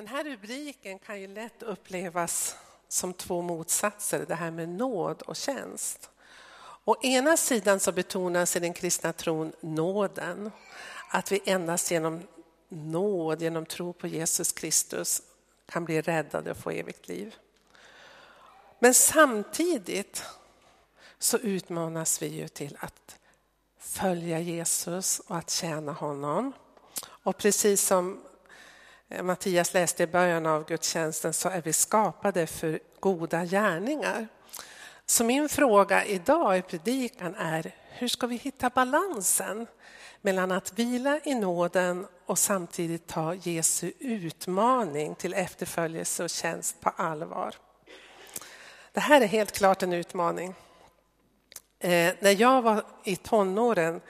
Den här rubriken kan ju lätt upplevas som två motsatser, det här med nåd och tjänst. Å ena sidan så betonas i den kristna tron nåden, att vi endast genom nåd, genom tro på Jesus Kristus kan bli räddade och få evigt liv. Men samtidigt så utmanas vi ju till att följa Jesus och att tjäna honom. Och precis som Eh, Mattias läste i början av gudstjänsten så är vi skapade för goda gärningar. Så min fråga idag i predikan är hur ska vi hitta balansen mellan att vila i nåden och samtidigt ta Jesu utmaning till efterföljelse och tjänst på allvar. Det här är helt klart en utmaning. Eh, när jag var i tonåren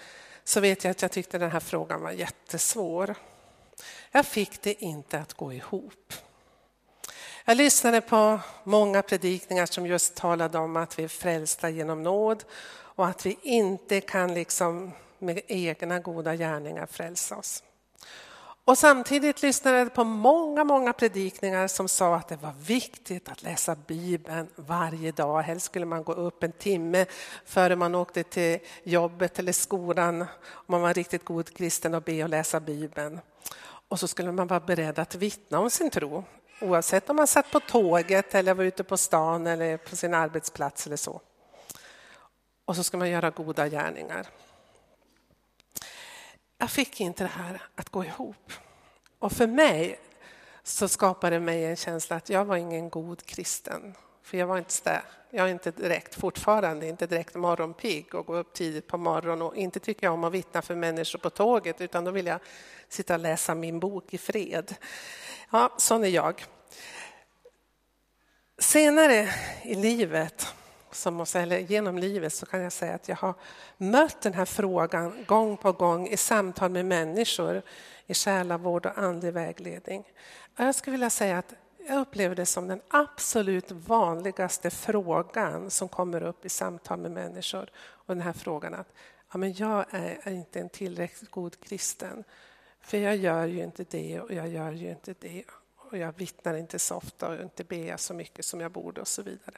så vet jag att jag tyckte den här frågan var jättesvår. Jag fick det inte att gå ihop. Jag lyssnade på många predikningar som just talade om att vi är frälsta genom nåd och att vi inte kan liksom med egna goda gärningar frälsa oss. Och samtidigt lyssnade jag på många, många predikningar som sa att det var viktigt att läsa Bibeln varje dag. Helst skulle man gå upp en timme före man åkte till jobbet eller skolan om man var riktigt god kristen och be och läsa Bibeln. Och så skulle man vara beredd att vittna om sin tro. Oavsett om man satt på tåget eller var ute på stan eller på sin arbetsplats eller så. Och så ska man göra goda gärningar. Jag fick inte det här att gå ihop. Och för mig så skapade det mig en känsla att jag var ingen god kristen. För jag var inte där. Jag är inte direkt, fortfarande inte direkt morgonpigg och gå upp tidigt på morgonen och inte tycker jag om att vittna för människor på tåget utan då vill jag sitta och läsa min bok i fred. Ja, sån är jag. Senare i livet, som eller genom livet, så kan jag säga att jag har mött den här frågan gång på gång i samtal med människor i själavård och andlig vägledning. Jag skulle vilja säga att jag upplever det som den absolut vanligaste frågan som kommer upp i samtal med människor. Och den här frågan att ja, men jag är, är inte en tillräckligt god kristen. För jag gör ju inte det och jag gör ju inte det. Och jag vittnar inte så ofta och inte ber så mycket som jag borde och så vidare.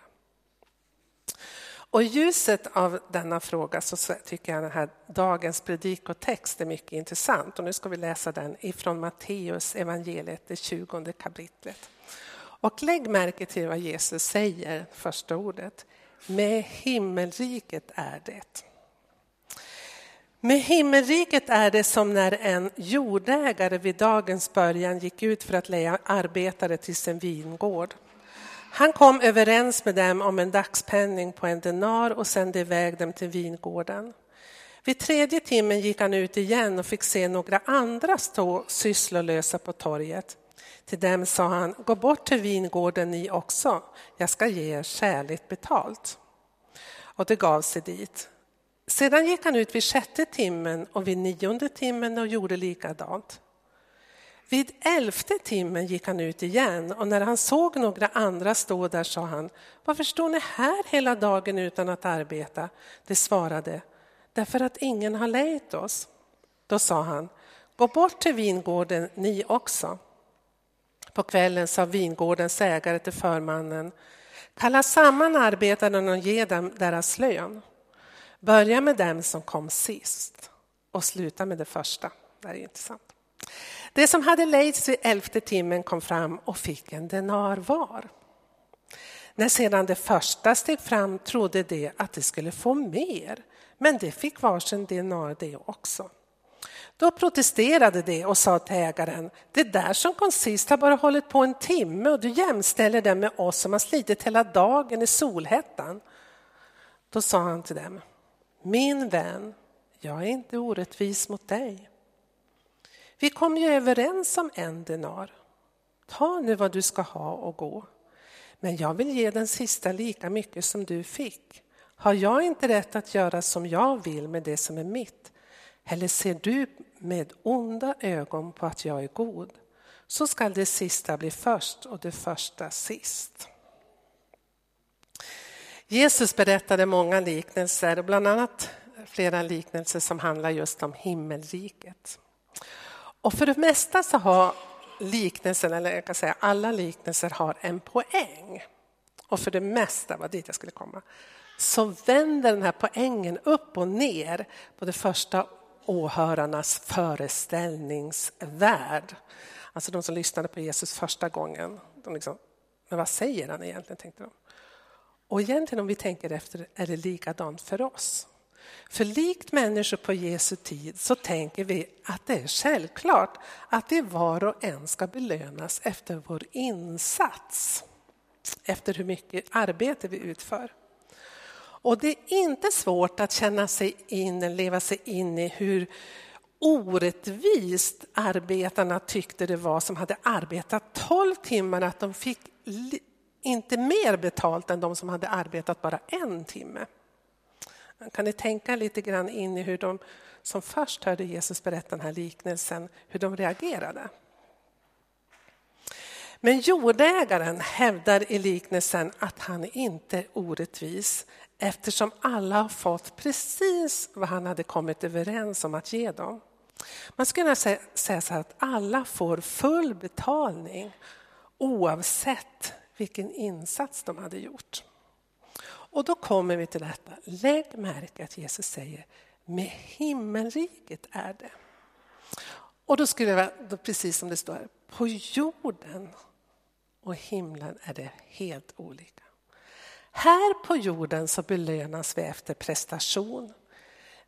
Och i ljuset av denna fråga så tycker jag den här dagens predikotext är mycket intressant. Och nu ska vi läsa den ifrån Matteus evangeliet, det 20 kapitlet. Och lägg märke till vad Jesus säger, första ordet. Med himmelriket är det. Med himmelriket är det som när en jordägare vid dagens början gick ut för att leja arbetare till sin vingård. Han kom överens med dem om en dagspenning på en denar och sände iväg dem till vingården. Vid tredje timmen gick han ut igen och fick se några andra stå sysslolösa på torget. Till dem sa han, gå bort till vingården ni också, jag ska ge er skäligt betalt. Och det gav sig dit. Sedan gick han ut vid sjätte timmen och vid nionde timmen och gjorde likadant. Vid elfte timmen gick han ut igen och när han såg några andra stå där sa han, varför står ni här hela dagen utan att arbeta? De svarade, därför att ingen har lejt oss. Då sa han, gå bort till vingården ni också. På kvällen sa vingårdens ägare till förmannen, kalla samman arbetarna och ge dem deras lön. Börja med dem som kom sist och sluta med det första. Det är intressant. Det som hade lejts vid elfte timmen kom fram och fick en denar var. När sedan det första steg fram trodde de att de skulle få mer, men de fick varsin denar det också. Då protesterade de och sa till ägaren, det där som kom sist har bara hållit på en timme och du jämställer det med oss som har slitit hela dagen i solhettan. Då sa han till dem, min vän, jag är inte orättvis mot dig. Vi kom ju överens om en denar. Ta nu vad du ska ha och gå. Men jag vill ge den sista lika mycket som du fick. Har jag inte rätt att göra som jag vill med det som är mitt? Eller ser du med onda ögon på att jag är god? Så skall det sista bli först och det första sist. Jesus berättade många liknelser, bland annat flera liknelser som handlar just om himmelriket. Och för det mesta så har liknelsen, eller jag kan säga alla liknelser har en poäng. Och för det mesta, var dit jag skulle komma, så vänder den här poängen upp och ner på det första åhörarnas föreställningsvärld. Alltså de som lyssnade på Jesus första gången. De liksom, men vad säger han egentligen, tänkte de. Och egentligen om vi tänker efter är det likadant för oss. För likt människor på Jesu tid så tänker vi att det är självklart att vi var och en ska belönas efter vår insats. Efter hur mycket arbete vi utför. Och det är inte svårt att känna sig in, leva sig in i hur orättvist arbetarna tyckte det var som hade arbetat 12 timmar, att de fick inte mer betalt än de som hade arbetat bara en timme. Kan ni tänka lite grann in i hur de som först hörde Jesus berätta den här liknelsen, hur de reagerade? Men jordägaren hävdar i liknelsen att han inte är orättvis eftersom alla har fått precis vad han hade kommit överens om att ge dem. Man skulle kunna säga så här att alla får full betalning oavsett vilken insats de hade gjort. Och då kommer vi till detta. Lägg märke att Jesus säger med himmelriket är det. Och då skulle jag, precis som det står, på jorden och himlen är det helt olika. Här på jorden så belönas vi efter prestation.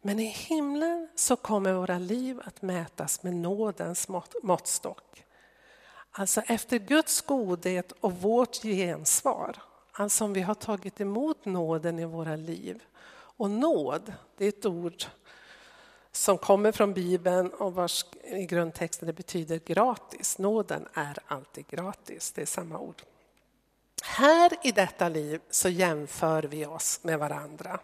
Men i himlen så kommer våra liv att mätas med nådens måttstock. Alltså efter Guds godhet och vårt gensvar. Alltså om vi har tagit emot nåden i våra liv. Och nåd, det är ett ord som kommer från Bibeln och vars i grundtexten det betyder gratis. Nåden är alltid gratis, det är samma ord. Här i detta liv så jämför vi oss med varandra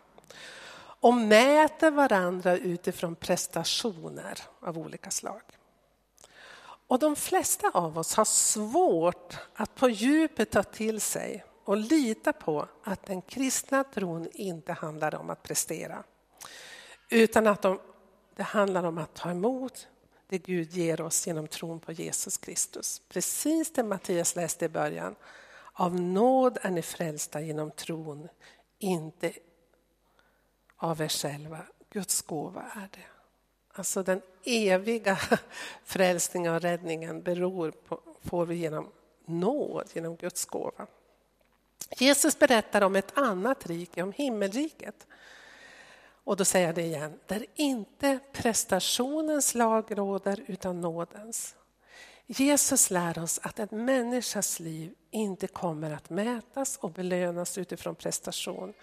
och mäter varandra utifrån prestationer av olika slag. Och de flesta av oss har svårt att på djupet ta till sig och lita på att den kristna tron inte handlar om att prestera. Utan att de, det handlar om att ta emot det Gud ger oss genom tron på Jesus Kristus. Precis det Mattias läste i början. Av nåd är ni frälsta genom tron, inte av er själva. Guds gåva är det. Alltså den eviga frälsningen och räddningen beror på, får vi genom nåd, genom Guds gåva. Jesus berättar om ett annat rike, om himmelriket. Och då säger jag det igen, där inte prestationens lag råder utan nådens. Jesus lär oss att en människas liv inte kommer att mätas och belönas utifrån prestation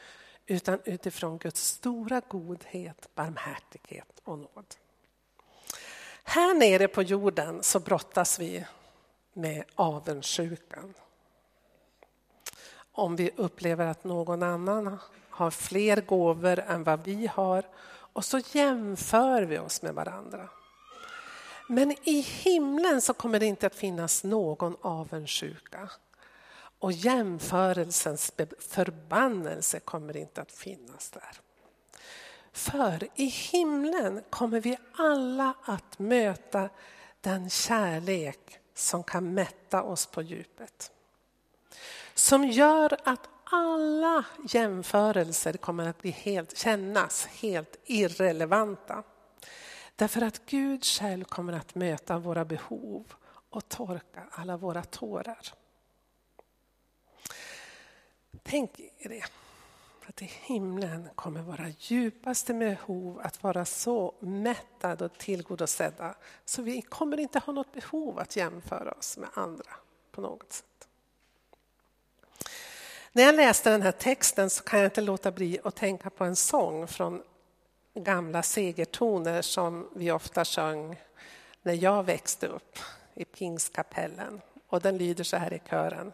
utan utifrån Guds stora godhet, barmhärtighet och nåd. Här nere på jorden så brottas vi med avundsjukan. Om vi upplever att någon annan har fler gåvor än vad vi har och så jämför vi oss med varandra. Men i himlen så kommer det inte att finnas någon avundsjuka. Och jämförelsens förbannelse kommer inte att finnas där. För i himlen kommer vi alla att möta den kärlek som kan mätta oss på djupet. Som gör att alla jämförelser kommer att bli helt, kännas helt irrelevanta. Därför att Gud själv kommer att möta våra behov och torka alla våra tårar. Tänk er det. Att i himlen kommer våra djupaste behov att vara så mättade och tillgodosedda så vi kommer inte ha något behov att jämföra oss med andra på något sätt. När jag läste den här texten så kan jag inte låta bli att tänka på en sång från gamla segertoner som vi ofta sjöng när jag växte upp i Pingstkapellen. Och den lyder så här i kören.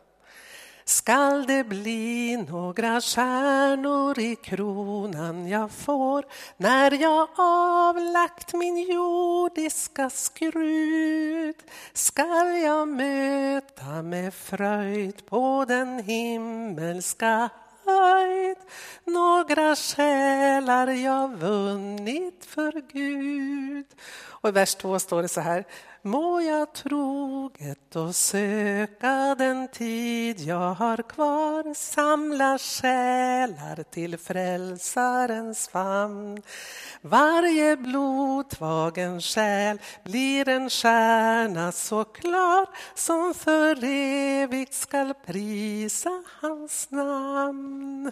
Skall det bli några stjärnor i kronan jag får när jag avlagt min jordiska skrud skall jag möta med fröjd på den himmelska höjd? Några själar jag vunnit för Gud. Och i vers två står det så här må jag troget och söka den tid jag har kvar samla själar till frälsarens famn. Varje blodtvagen själ blir en stjärna så klar som för evigt skall prisa hans namn.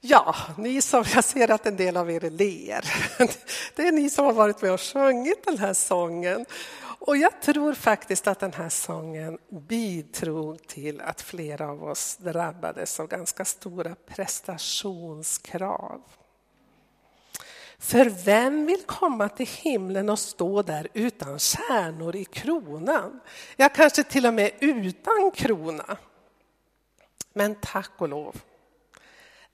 Ja, ni som, jag ser att en del av er ler. Det är ni som har varit med och sjungit den här sången. Och jag tror faktiskt att den här sången bidrog till att flera av oss drabbades av ganska stora prestationskrav. För vem vill komma till himlen och stå där utan stjärnor i kronan? Ja, kanske till och med utan krona. Men tack och lov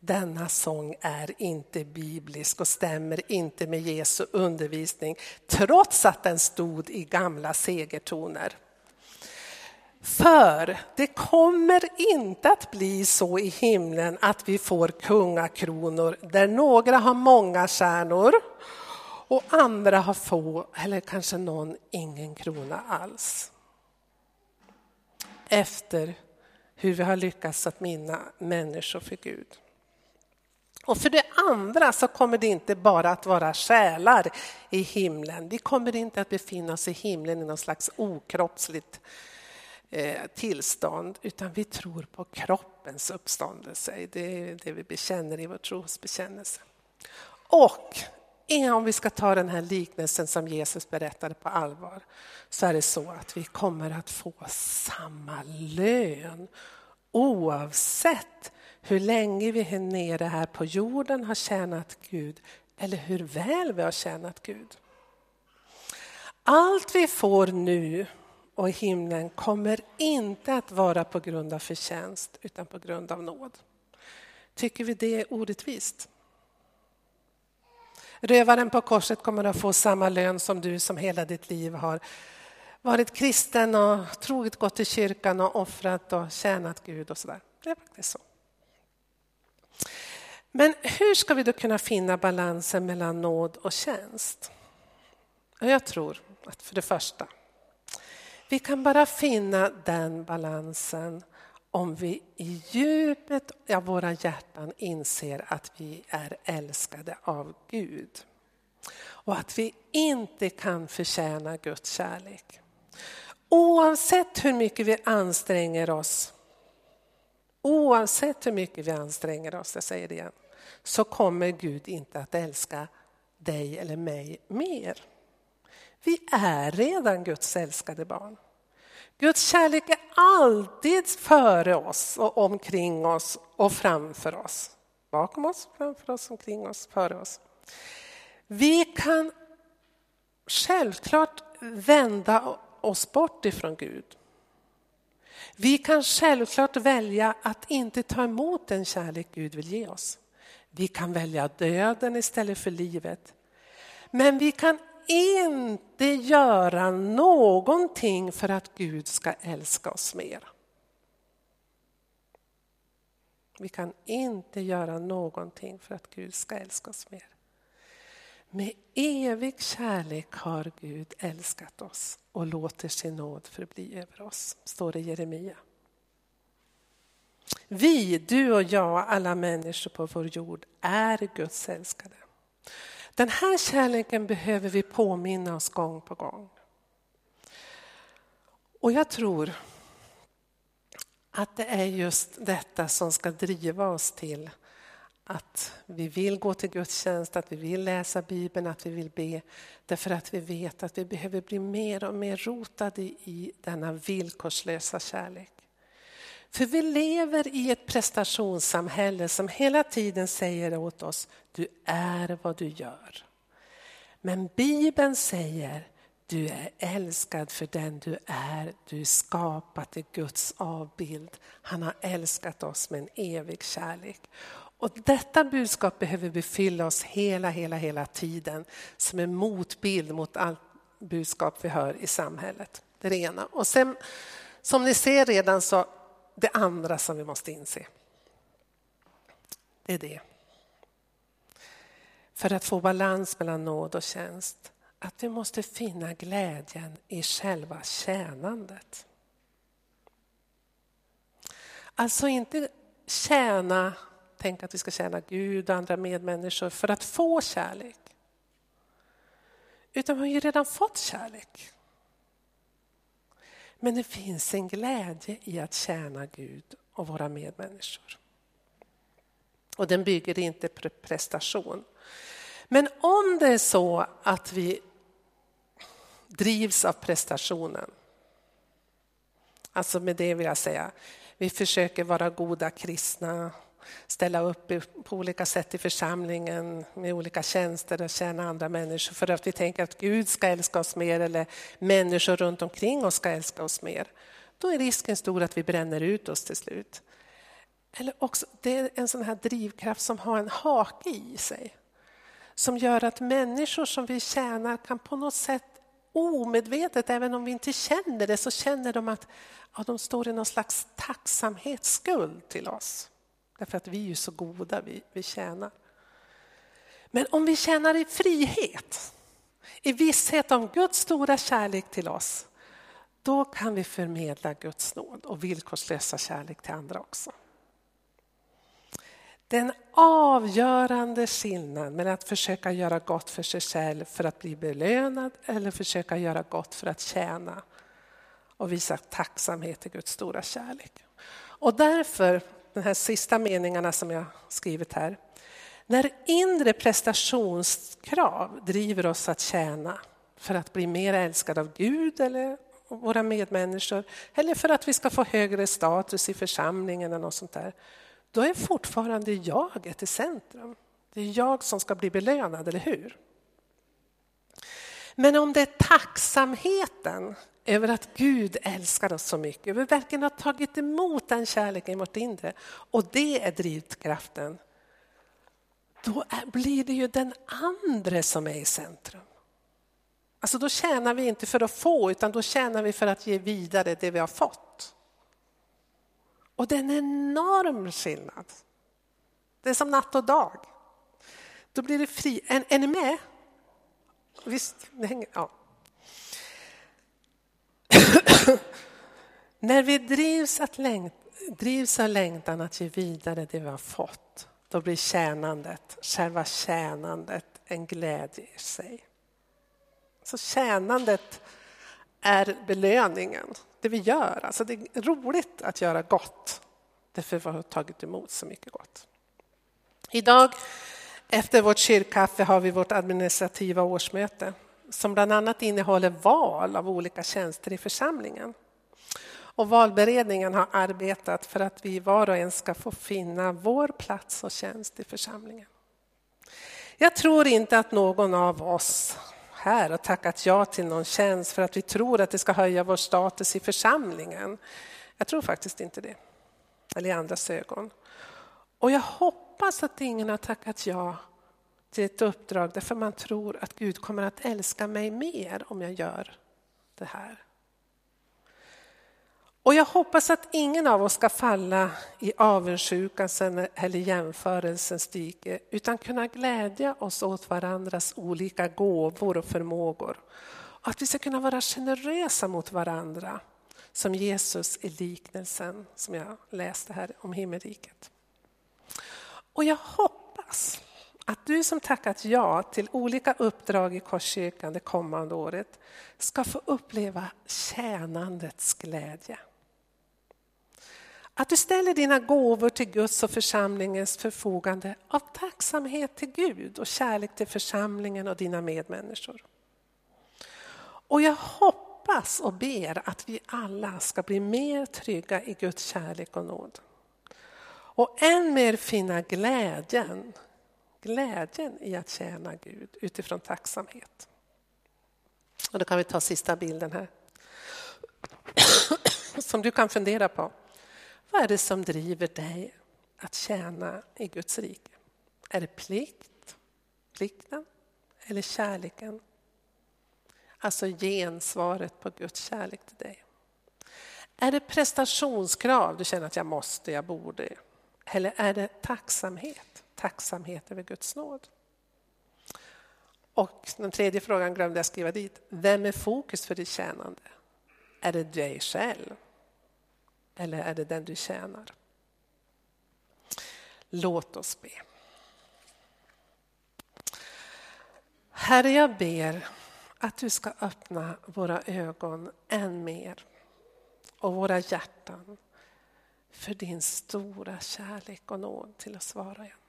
denna sång är inte biblisk och stämmer inte med Jesu undervisning trots att den stod i gamla segertoner. För det kommer inte att bli så i himlen att vi får kungakronor där några har många stjärnor och andra har få eller kanske någon ingen krona alls. Efter hur vi har lyckats att minna människor för Gud. Och för det andra så kommer det inte bara att vara själar i himlen. Vi kommer inte att befinna oss i himlen i någon slags okroppsligt eh, tillstånd, utan vi tror på kroppens uppståndelse. Det är det vi bekänner i vår trosbekännelse. Och om vi ska ta den här liknelsen som Jesus berättade på allvar, så är det så att vi kommer att få samma lön oavsett hur länge vi här nere här på jorden har tjänat Gud eller hur väl vi har tjänat Gud. Allt vi får nu och i himlen kommer inte att vara på grund av förtjänst utan på grund av nåd. Tycker vi det är orättvist? Rövaren på korset kommer att få samma lön som du som hela ditt liv har varit kristen och troget gått till kyrkan och offrat och tjänat Gud och sådär. Det är faktiskt så. Men hur ska vi då kunna finna balansen mellan nåd och tjänst? Jag tror att för det första, vi kan bara finna den balansen om vi i djupet av våra hjärtan inser att vi är älskade av Gud. Och att vi inte kan förtjäna Guds kärlek. Oavsett hur mycket vi anstränger oss, oavsett hur mycket vi anstränger oss, jag säger det igen, så kommer Gud inte att älska dig eller mig mer. Vi är redan Guds älskade barn. Guds kärlek är alltid före oss och omkring oss och framför oss. Bakom oss, framför oss, omkring oss, före oss. Vi kan självklart vända oss bort ifrån Gud. Vi kan självklart välja att inte ta emot den kärlek Gud vill ge oss. Vi kan välja döden istället för livet. Men vi kan inte göra någonting för att Gud ska älska oss mer. Vi kan inte göra någonting för att Gud ska älska oss mer. Med evig kärlek har Gud älskat oss och låter sin nåd förbli över oss, står det i Jeremia. Vi, du och jag, alla människor på vår jord är Guds älskade. Den här kärleken behöver vi påminna oss gång på gång. Och jag tror att det är just detta som ska driva oss till att vi vill gå till gudstjänst, att vi vill läsa Bibeln, att vi vill be. Därför att vi vet att vi behöver bli mer och mer rotade i denna villkorslösa kärlek. För vi lever i ett prestationssamhälle som hela tiden säger åt oss, du är vad du gör. Men Bibeln säger, du är älskad för den du är. Du är skapad i Guds avbild. Han har älskat oss med en evig kärlek. Och detta budskap behöver befylla oss hela, hela, hela tiden som en motbild mot allt budskap vi hör i samhället. Det är det ena. Och sen, som ni ser redan så det andra som vi måste inse. Det är det. För att få balans mellan nåd och tjänst att vi måste finna glädjen i själva tjänandet. Alltså inte tjäna, tänk att vi ska tjäna Gud och andra medmänniskor för att få kärlek. Utan vi har ju redan fått kärlek. Men det finns en glädje i att tjäna Gud och våra medmänniskor. Och den bygger inte på prestation. Men om det är så att vi drivs av prestationen, alltså med det vill jag säga, vi försöker vara goda kristna, ställa upp på olika sätt i församlingen med olika tjänster och tjäna andra människor för att vi tänker att Gud ska älska oss mer eller människor runt omkring oss ska älska oss mer. Då är risken stor att vi bränner ut oss till slut. Eller också, det är en sån här drivkraft som har en hake i sig. Som gör att människor som vi tjänar kan på något sätt omedvetet, även om vi inte känner det, så känner de att ja, de står i någon slags tacksamhetsskuld till oss. Därför att vi är ju så goda, vi, vi tjänar. Men om vi tjänar i frihet, i visshet om Guds stora kärlek till oss, då kan vi förmedla Guds nåd och villkorslösa kärlek till andra också. Den avgörande skillnaden mellan att försöka göra gott för sig själv för att bli belönad eller försöka göra gott för att tjäna och visa tacksamhet till Guds stora kärlek. Och därför, de här sista meningarna som jag skrivit här. När inre prestationskrav driver oss att tjäna för att bli mer älskade av Gud eller våra medmänniskor eller för att vi ska få högre status i församlingen eller något sånt där. Då är fortfarande jaget i centrum. Det är jag som ska bli belönad, eller hur? Men om det är tacksamheten över att Gud älskar oss så mycket, att vi verkligen har tagit emot den kärleken i vårt inre och det är drivkraften, då blir det ju den andra som är i centrum. Alltså då tjänar vi inte för att få, utan då tjänar vi för att ge vidare det vi har fått. Och det är en enorm skillnad. Det är som natt och dag. Då blir det fri. Är, är ni med? Visst, hänger, ja. När vi drivs, att längt, drivs av längtan att ge vidare det vi har fått, då blir tjänandet, själva tjänandet en glädje i sig. Så tjänandet är belöningen, det vi gör. Alltså det är roligt att göra gott, därför att vi har tagit emot så mycket gott. Idag efter vårt kyrkkaffe har vi vårt administrativa årsmöte som bland annat innehåller val av olika tjänster i församlingen. Och valberedningen har arbetat för att vi var och en ska få finna vår plats och tjänst i församlingen. Jag tror inte att någon av oss här har tackat ja till någon tjänst för att vi tror att det ska höja vår status i församlingen. Jag tror faktiskt inte det, eller i andras ögon. Och jag hoppas att ingen har tackat ja till ett uppdrag därför man tror att Gud kommer att älska mig mer om jag gör det här. Och jag hoppas att ingen av oss ska falla i avundsjukans eller jämförelsens dike utan kunna glädja oss åt varandras olika gåvor och förmågor. Och att vi ska kunna vara generösa mot varandra som Jesus i liknelsen som jag läste här om himmelriket. Och jag hoppas att du som tackat ja till olika uppdrag i Korskyrkan det kommande året ska få uppleva tjänandets glädje. Att du ställer dina gåvor till Guds och församlingens förfogande av tacksamhet till Gud och kärlek till församlingen och dina medmänniskor. Och jag hoppas och ber att vi alla ska bli mer trygga i Guds kärlek och nåd. Och än mer finna glädjen, glädjen i att tjäna Gud utifrån tacksamhet. Och då kan vi ta sista bilden här. Som du kan fundera på. Vad är det som driver dig att tjäna i Guds rike? Är det plikt, plikten eller kärleken? Alltså gensvaret på Guds kärlek till dig. Är det prestationskrav, du känner att jag måste, jag borde? Eller är det tacksamhet, tacksamhet över Guds nåd? Och den tredje frågan glömde jag skriva dit. Vem är fokus för ditt tjänande? Är det dig själv? Eller är det den du tjänar? Låt oss be. Herre, jag ber att du ska öppna våra ögon än mer och våra hjärtan för din stora kärlek och nåd till oss var och en.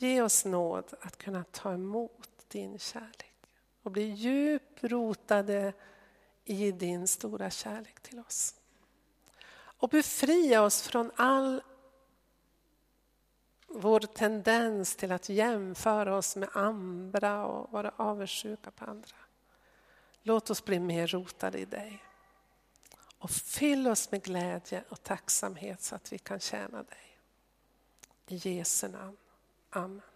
Ge oss nåd att kunna ta emot din kärlek och bli djupt rotade i din stora kärlek till oss. Och befria oss från all vår tendens till att jämföra oss med andra och vara avundsjuka på andra. Låt oss bli mer rotade i dig. Och fyll oss med glädje och tacksamhet så att vi kan tjäna dig. I Jesu namn. Amen.